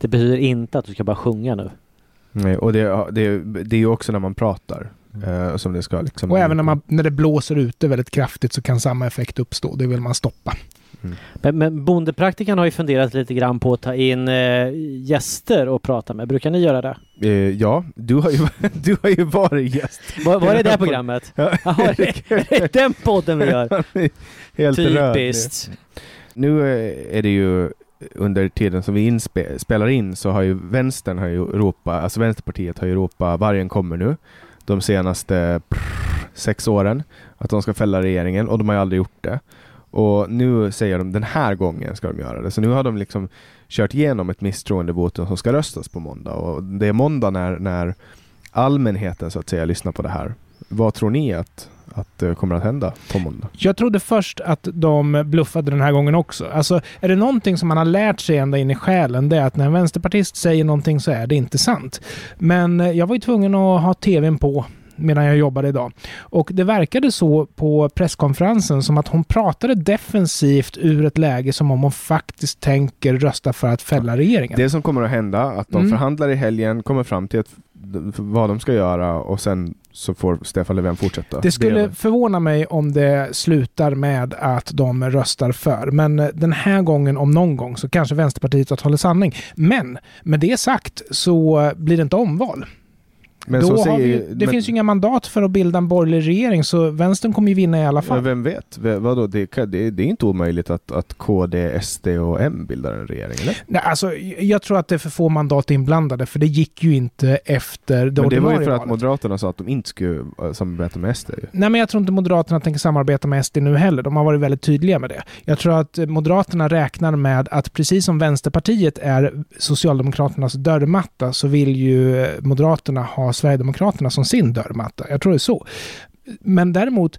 Det betyder inte att du ska bara sjunga nu. Nej, och det, det, det är ju också när man pratar. eh, som det ska liksom... Och även när, man, när det blåser ute väldigt kraftigt så kan samma effekt uppstå. Det vill man stoppa. Men, men bondepraktikan har ju funderat lite grann på att ta in eh, gäster och prata med. Brukar ni göra det? Eh, ja, du har, ju, (laughs) du har ju varit gäst. Var, var är det (laughs) programmet? Ja. (laughs) Jaha, är det, är det den podden vi gör? Helt röd. Typiskt. Nu eh, är det ju under tiden som vi inspe- spelar in så har ju vänstern har ju Europa, alltså Vänsterpartiet har ju Europa, vargen kommer nu de senaste prr, sex åren att de ska fälla regeringen och de har ju aldrig gjort det. Och nu säger de den här gången ska de göra det. Så nu har de liksom kört igenom ett misstroendevotum som ska röstas på måndag och det är måndag när, när allmänheten så att säga lyssnar på det här. Vad tror ni att, att det kommer att hända på måndag? Jag trodde först att de bluffade den här gången också. Alltså, är det någonting som man har lärt sig ända in i själen, det är att när en vänsterpartist säger någonting så är det inte sant. Men eh, jag var ju tvungen att ha tvn på medan jag jobbade idag. Och det verkade så på presskonferensen som att hon pratade defensivt ur ett läge som om hon faktiskt tänker rösta för att fälla regeringen. Det som kommer att hända, att de Mm. förhandlar i helgen, kommer fram till att, vad de ska göra och sen så får Stefan Löfven fortsätta. Det skulle förvåna mig om det slutar med att de röstar för. Men eh, den här gången, om någon gång, så kanske Vänsterpartiet har talat sanning. Men med det sagt så eh, blir det inte omval. Men Då så har vi, det men, finns ju inga mandat för att bilda en borgerlig regering, så vänstern kommer ju vinna i alla men fall. vem vet? Vadå? Det, det, det är inte omöjligt att, att KD, SD och M bildar en regering, eller? Nej, alltså, jag tror att det är för få mandat inblandade, för det gick ju inte efter det Men det var ju för att valet. Moderaterna sa att de inte skulle eh, samarbeta med SD. Nej, men jag tror inte Moderaterna tänker samarbeta med SD nu heller. De har varit väldigt tydliga med det. Jag tror att Moderaterna räknar med att precis som Vänsterpartiet är Socialdemokraternas dörrmatta så vill ju Moderaterna ha Sverigedemokraterna som sin dörrmatta. Jag tror det är så. Men däremot,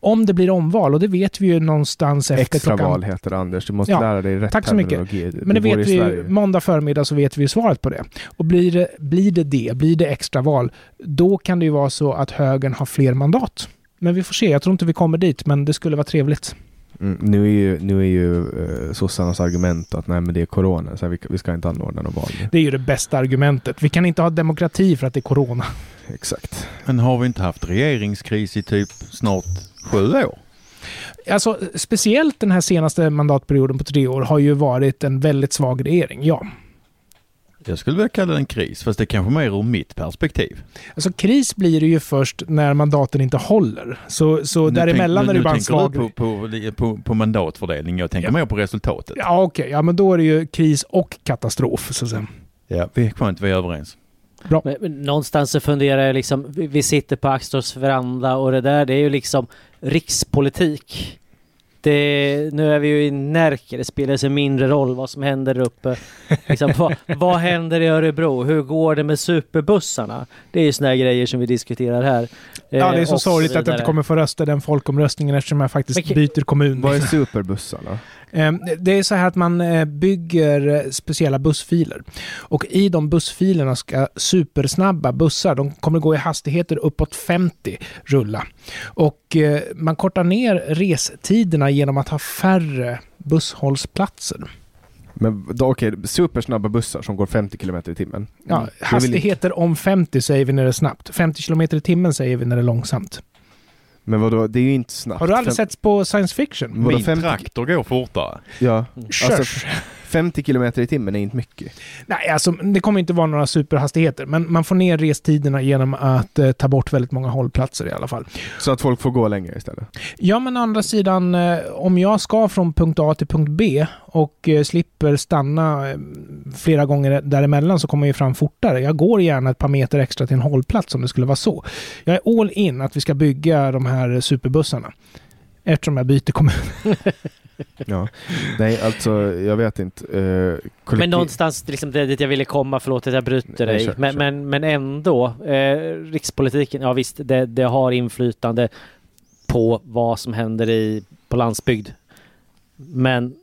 om det blir omval, och det vet vi ju någonstans efter Extra klockan... val heter det Anders, du måste Ja, lära dig rätt tack så mycket. Men det vet vi ju, måndag förmiddag så vet vi ju svaret på det. Och blir det, blir det det, blir det extraval, då kan det ju vara så att högern har fler mandat. Men vi får se, jag tror inte vi kommer dit, men det skulle vara trevligt. Mm, nu är ju, nu är ju uh, sossarnas argument att nej men det är corona, så här, vi, vi ska inte anordna något val. Det är ju det bästa argumentet. Vi kan inte ha demokrati för att det är corona. Exakt. Men har vi inte haft regeringskris i typ snart sju år? Alltså, speciellt den här senaste mandatperioden på tre år har ju varit en väldigt svag regering, ja. Jag skulle vilja kalla det en kris, fast det är kanske mer ur mitt perspektiv. Alltså kris blir det ju först när mandaten inte håller. Så, så Nu däremellan tänk- är det nu bara en tänker svag... du på, på, på, på mandatfördelning, jag tänker Ja. mer på resultatet. Ja, okej. Ja, men då är det ju kris och katastrof, så att säga. Ja, vi är skönt, vi är överens. Men, men någonstans så funderar jag liksom, vi, vi sitter på Axtors veranda och det där det är ju liksom rikspolitik. Det, nu är vi ju i Närke, det spelar sig mindre roll vad som händer där uppe. Liksom, vad, vad händer i Örebro? Hur går det med superbussarna? Det är ju såna här grejer som vi diskuterar här. Ja, det är Eh, så sorgligt att jag inte kommer få rösta i den folkomröstningen eftersom jag faktiskt Men- byter kommun. Vad är superbussarna? Eh, Det är så här att man eh, bygger eh, speciella bussfiler. Och i de bussfilerna ska supersnabba bussar, de kommer gå i hastigheter uppåt 50, rulla. Och eh, man kortar ner restiderna genom att ha färre busshållplatser. Men okej, supersnabba bussar som går 50 km i timmen. Ja, hastigheter om 50 säger vi när det är snabbt. 50 km i timmen säger vi när det är långsamt. Men vadå, det är ju inte snabbt. Har du aldrig Fem- sett på science fiction? Vadå, Min 50 traktor går fortare. Ja, Kör. alltså 50 km i timmen är inte mycket. Nej, alltså det kommer inte vara några superhastigheter, men man får ner restiderna genom att eh, ta bort väldigt många hållplatser i alla fall. Så att folk får gå längre istället. Ja, men å andra sidan, eh, om jag ska från punkt A till punkt B och eh, slipper stanna eh, flera gånger däremellan så kommer jag ju fram fortare. Jag går gärna ett par meter extra till en hållplats om det skulle vara så. Jag är all in att vi ska bygga de här superbussarna. Eftersom jag byter kommun. (laughs) Ja. Nej, alltså jag vet inte. Uh, kollektiv... Men någonstans liksom det dit jag ville komma, förlåt att jag bryter Nej, dig. kör, men, kör. men, men ändå, eh, rikspolitiken, ja visst, det, det har inflytande på vad som händer i, på landsbygd. Men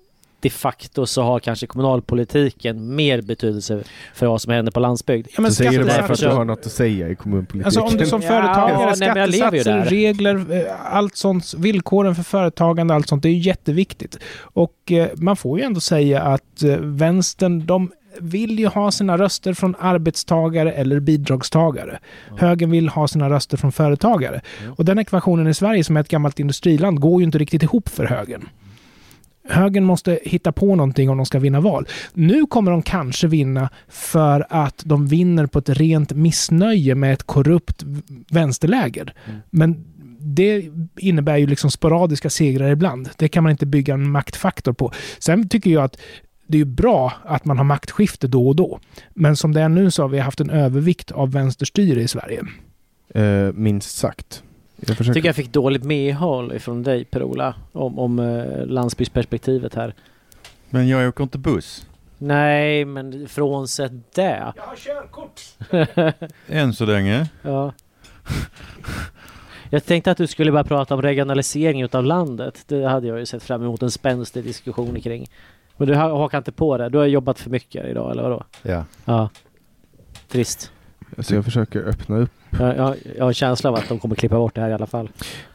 de facto så har kanske kommunalpolitiken mer betydelse för vad som händer på landsbygd. Ja, men så säger du bara för att du har något att säga i kommunpolitiken. Alltså om du som Ja, företagare, ju skattesatser, regler, eh, allt sånt, villkoren för företagande, allt sånt, det är ju jätteviktigt. Och eh, man får ju ändå säga att eh, vänstern, de vill ju ha sina röster från arbetstagare eller bidragstagare. Högern vill ha sina röster från företagare. Mm. Och den ekvationen i Sverige som är ett gammalt industriland går ju inte riktigt ihop för högern. Högern måste hitta på någonting om de ska vinna val. Nu kommer de kanske vinna för att de vinner på ett rent missnöje med ett korrupt vänsterläger. Mm. Men det innebär ju liksom sporadiska segrar ibland. Det kan man inte bygga en maktfaktor på. Sen tycker jag att det är bra att man har maktskifte då och då. Men som det är nu så har vi haft en övervikt av vänsterstyre i Sverige. Eh, minst sagt. Jag försöker... tycker jag fick dåligt medhåll ifrån dig Per-Ola om, om eh, landsbygdsperspektivet här. Men jag åker inte buss. Nej, men frånsett det. Jag har körkort! (laughs) Än så länge. ja. Jag tänkte att du skulle börja prata om regionalisering utav landet. Det hade jag ju sett fram emot en spänstig diskussion kring. Men du ha- hakar inte på det. Du har jobbat för mycket idag, eller vadå? Ja. Ja. Trist. Så jag försöker öppna upp. Jag, jag, jag har en känsla av att de kommer klippa bort det här i alla fall.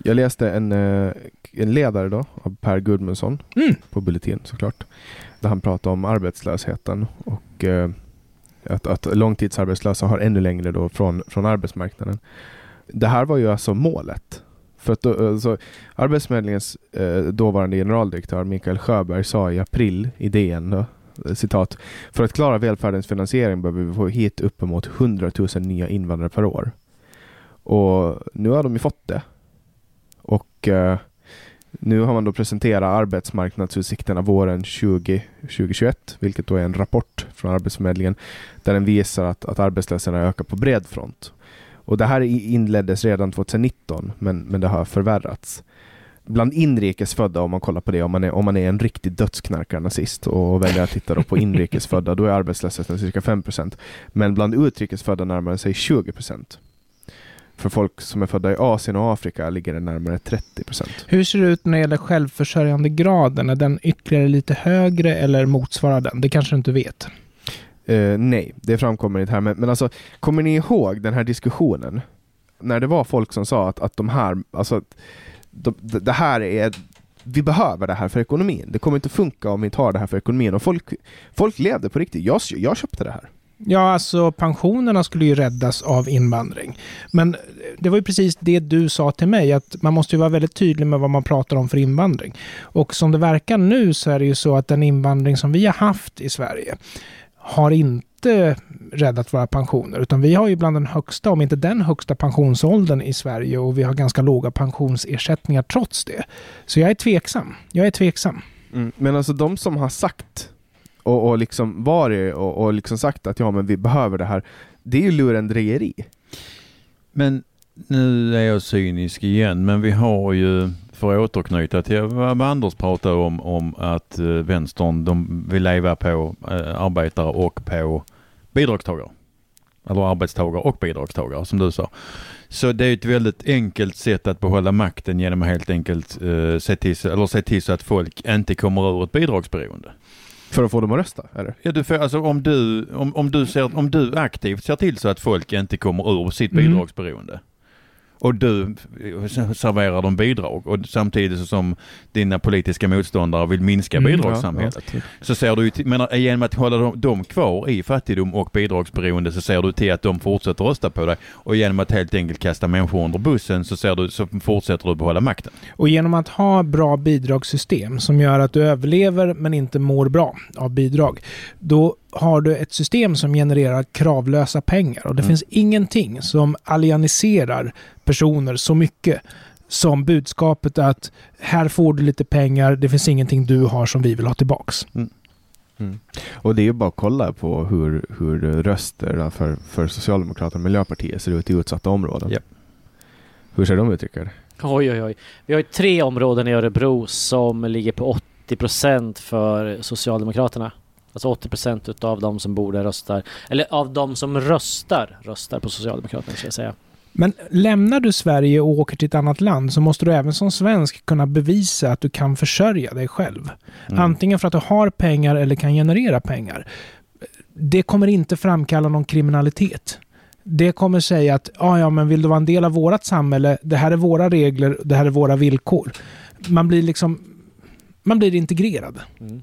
Jag läste en, eh, en ledare då av Per Gudmundsson Mm. på Bulletin såklart. Där han pratade om arbetslösheten och eh, att, att långtidsarbetslösa har ännu längre då från, från arbetsmarknaden. Det här var ju alltså målet. För att då, alltså, Arbetsförmedlingens eh, dåvarande generaldirektör Mikael Sjöberg sa i april i DN då, eh, citat För att klara välfärdens finansiering behöver vi få hit uppemot 100 000 nya invandrare per år. Och nu har de ju fått det. Och eh, nu har man då presenterat arbetsmarknadsutsikterna våren 20, 2021, vilket då är en rapport från Arbetsförmedlingen där den visar att, att arbetslösheten ökat på bred front. Och det här inleddes redan 2019, men, men det har förvärrats. Bland inrikesfödda, om man kollar på det, om man är, om man är en riktig dödsknarkar-nazist och väljer att titta på (laughs) inrikesfödda, då är arbetslösheten cirka 5%. Men bland utrikesfödda närmar den sig 20%. För folk som är födda i Asien och Afrika ligger det närmare 30%. Hur ser det ut när det gäller självförsörjandegraden? Är den ytterligare lite högre eller motsvarar den? Det kanske du inte vet. Eh, nej, det framkommer inte här. Men, men alltså, kommer ni ihåg den här diskussionen? När det var folk som sa att, att de här, alltså, de, det det här är, vi behöver det här för ekonomin. Det kommer inte funka om vi inte har det här för ekonomin. Och folk, folk levde på riktigt. Jag, jag köpte det här. Ja, alltså pensionerna skulle ju räddas av invandring. Men det var ju precis det du sa till mig, att man måste ju vara väldigt tydlig med vad man pratar om för invandring. Och som det verkar nu så är det ju så att den invandring som vi har haft i Sverige har inte räddat våra pensioner, utan vi har ju bland den högsta, om inte den högsta pensionsåldern i Sverige och vi har ganska låga pensionsersättningar trots det. Så jag är tveksam. Jag är tveksam. Mm, men alltså de som har sagt och, och liksom varit och, och liksom sagt att ja men vi behöver det här. Det är ju lurendrejeri. Men nu är jag cynisk igen, men vi har ju, för att återknyta till vad Anders pratade om, om att eh, vänstern de vill leva på eh, arbetare och på bidragstagare. Eller arbetstagare och bidragstagare som du sa. Så det är ett väldigt enkelt sätt att behålla makten genom att helt enkelt eh, se, till, eller se till så att folk inte kommer ur ett bidragsberoende. För att få dem att rösta, eller? Ja, du får, alltså, om, du, om, om, du ser, om du aktivt ser till så att folk inte kommer ur sitt Mm. bidragsberoende och du serverar dem bidrag och samtidigt som dina politiska motståndare vill minska Mm, bidragssamhället. Så ser du till, menar, genom att hålla dem, dem kvar i fattigdom och bidragsberoende så ser du till att de fortsätter rösta på dig och genom att helt enkelt kasta människor under bussen så, ser du, så fortsätter du behålla makten. Och genom att ha bra bidragssystem som gör att du överlever men inte mår bra av bidrag, då har du ett system som genererar kravlösa pengar. Och det Mm. finns ingenting som alieniserar personer så mycket som budskapet att här får du lite pengar, det finns ingenting du har som vi vill ha tillbaks. Och det är ju bara att kolla på hur, hur röster för, för Socialdemokraterna och Miljöpartiet ser ut i utsatta områden. Japp. Hur ser de ut, Rickard? Oj, oj, oj. Vi har ju tre områden i Örebro som ligger på 80% för Socialdemokraterna. Alltså 80% utav de som borde röstar, eller av de som röstar, röstar på Socialdemokraterna ska jag säga. Men lämnar du Sverige och åker till ett annat land så måste du även som svensk kunna bevisa att du kan försörja dig själv. Mm. Antingen för att du har pengar eller kan generera pengar. Det kommer inte framkalla någon kriminalitet. Det kommer säga att ah, ja, men vill du vara en del av vårt samhälle, det här är våra regler, det här är våra villkor. Man blir liksom man blir integrerad. Mm.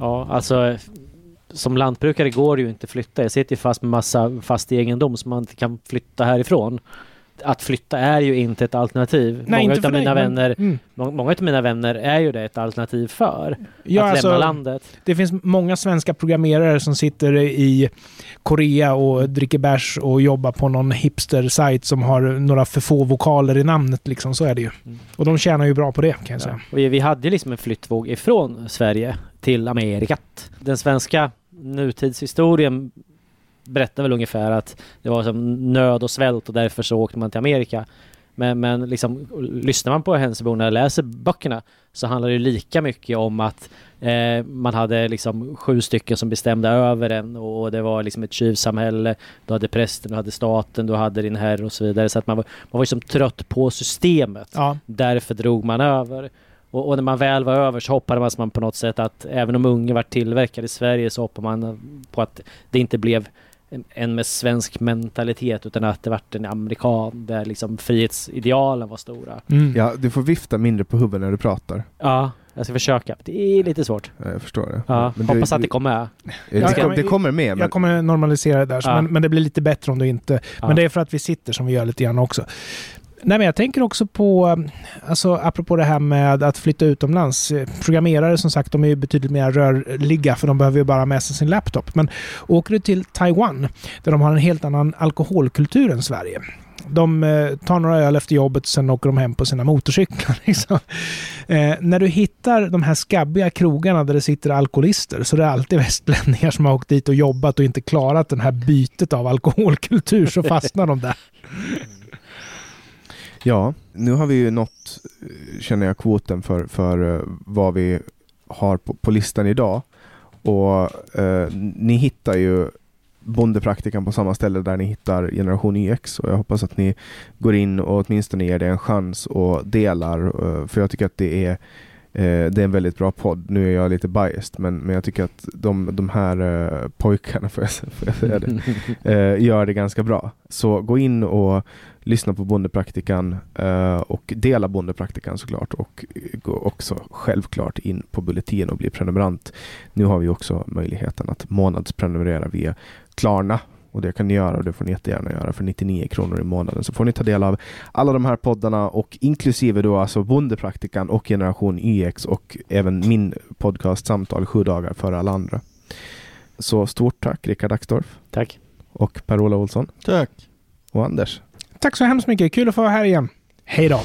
Ja, alltså som lantbrukare går det ju inte att flytta. Jag sitter ju fast med massa fast egendom som man inte kan flytta härifrån. Att flytta är ju inte ett alternativ. Nej, många av mina men- vänner, Mm. må- många av mina vänner är ju det ett alternativ för. Ja, att alltså, lämna landet. Det finns många svenska programmerare som sitter i Korea och dricker bärs och jobbar på någon hipster-sajt som har några för få vokaler i namnet. Liksom. Så är det ju. Mm. Och de tjänar ju bra på det kan jag Ja. säga. Vi, vi hade liksom en flyttvåg ifrån Sverige till Amerikat. Den svenska nutidshistorien berättar väl ungefär att det var som nöd och svält och därför så åkte man till Amerika. Men, men liksom, lyssnar man på Hensöborna och läser böckerna så handlar det lika mycket om att eh, man hade liksom sju stycken som bestämde över en och det var liksom ett tjuvsamhälle. Du hade prästen, du hade staten, du hade din herre och så vidare. Så att man var, man var liksom trött på systemet. Ja, Därför drog man över. Och, och när man väl var över så hoppades man på något sätt att även om unge var tillverkad i Sverige så hoppade man på att det inte blev en, med svensk mentalitet utan att det vart en amerikan där liksom frihetsidealen var stora. mm. Ja, du får vifta mindre på huvudet när du pratar. Ja, jag ska försöka. Det är lite svårt. Ja, Jag förstår det. Ja, Men du- hoppas att du- det kommer med. Det, Jag kom, kan- det kommer med, men Jag kommer normalisera det där, så- Ja. men, men det blir lite bättre om du inte... Ja. Men det är för att vi sitter som vi gör lite grann också. Nej, men jag tänker också på, alltså apropå det här med att flytta utomlands. Programmerare som sagt, de är ju betydligt mer rörliga för de behöver ju bara ha med sig sin laptop. Men åker du till Taiwan, där de har en helt annan alkoholkultur än Sverige. De eh, tar några öl efter jobbet och sen åker de hem på sina motorcyklar. (laughs) Liksom. Eh, när du hittar de här skabbiga krogarna där det sitter alkoholister så det är alltid västlänningar som har åkt dit och jobbat och inte klarat det här bytet av alkoholkultur så fastnar de där. (laughs) Ja, nu har vi ju nått, känner jag, kvoten för, för eh, vad vi har på, på listan idag. Och eh, ni hittar ju Bondepraktikan på samma ställe där ni hittar Generation YX och jag hoppas att ni går in och åtminstone ger det en chans och delar eh, för jag tycker att det är det är en väldigt bra podd. Nu är jag lite biased men, men jag tycker att de, de här eh, pojkarna, (laughs) får jag, får jag säga det, (laughs) eh, gör det ganska bra. Så gå in och lyssna på Bondepraktikan eh, och dela Bondepraktikan såklart och gå också självklart in på Bulletin och bli prenumerant. Nu har vi också möjligheten att månadsprenumerera via Klarna och det kan ni göra och det får ni jättegärna göra för 99 kronor i månaden så får ni ta del av alla de här poddarna och inklusive då alltså Bondepraktikan och Generation YX och även min podcast Samtal sju dagar före alla andra. Så stort tack Rickard Axdorff Tack. och Per-Ola Olsson Tack. och Anders. Tack så hemskt mycket. Kul att få vara här igen. Hej då!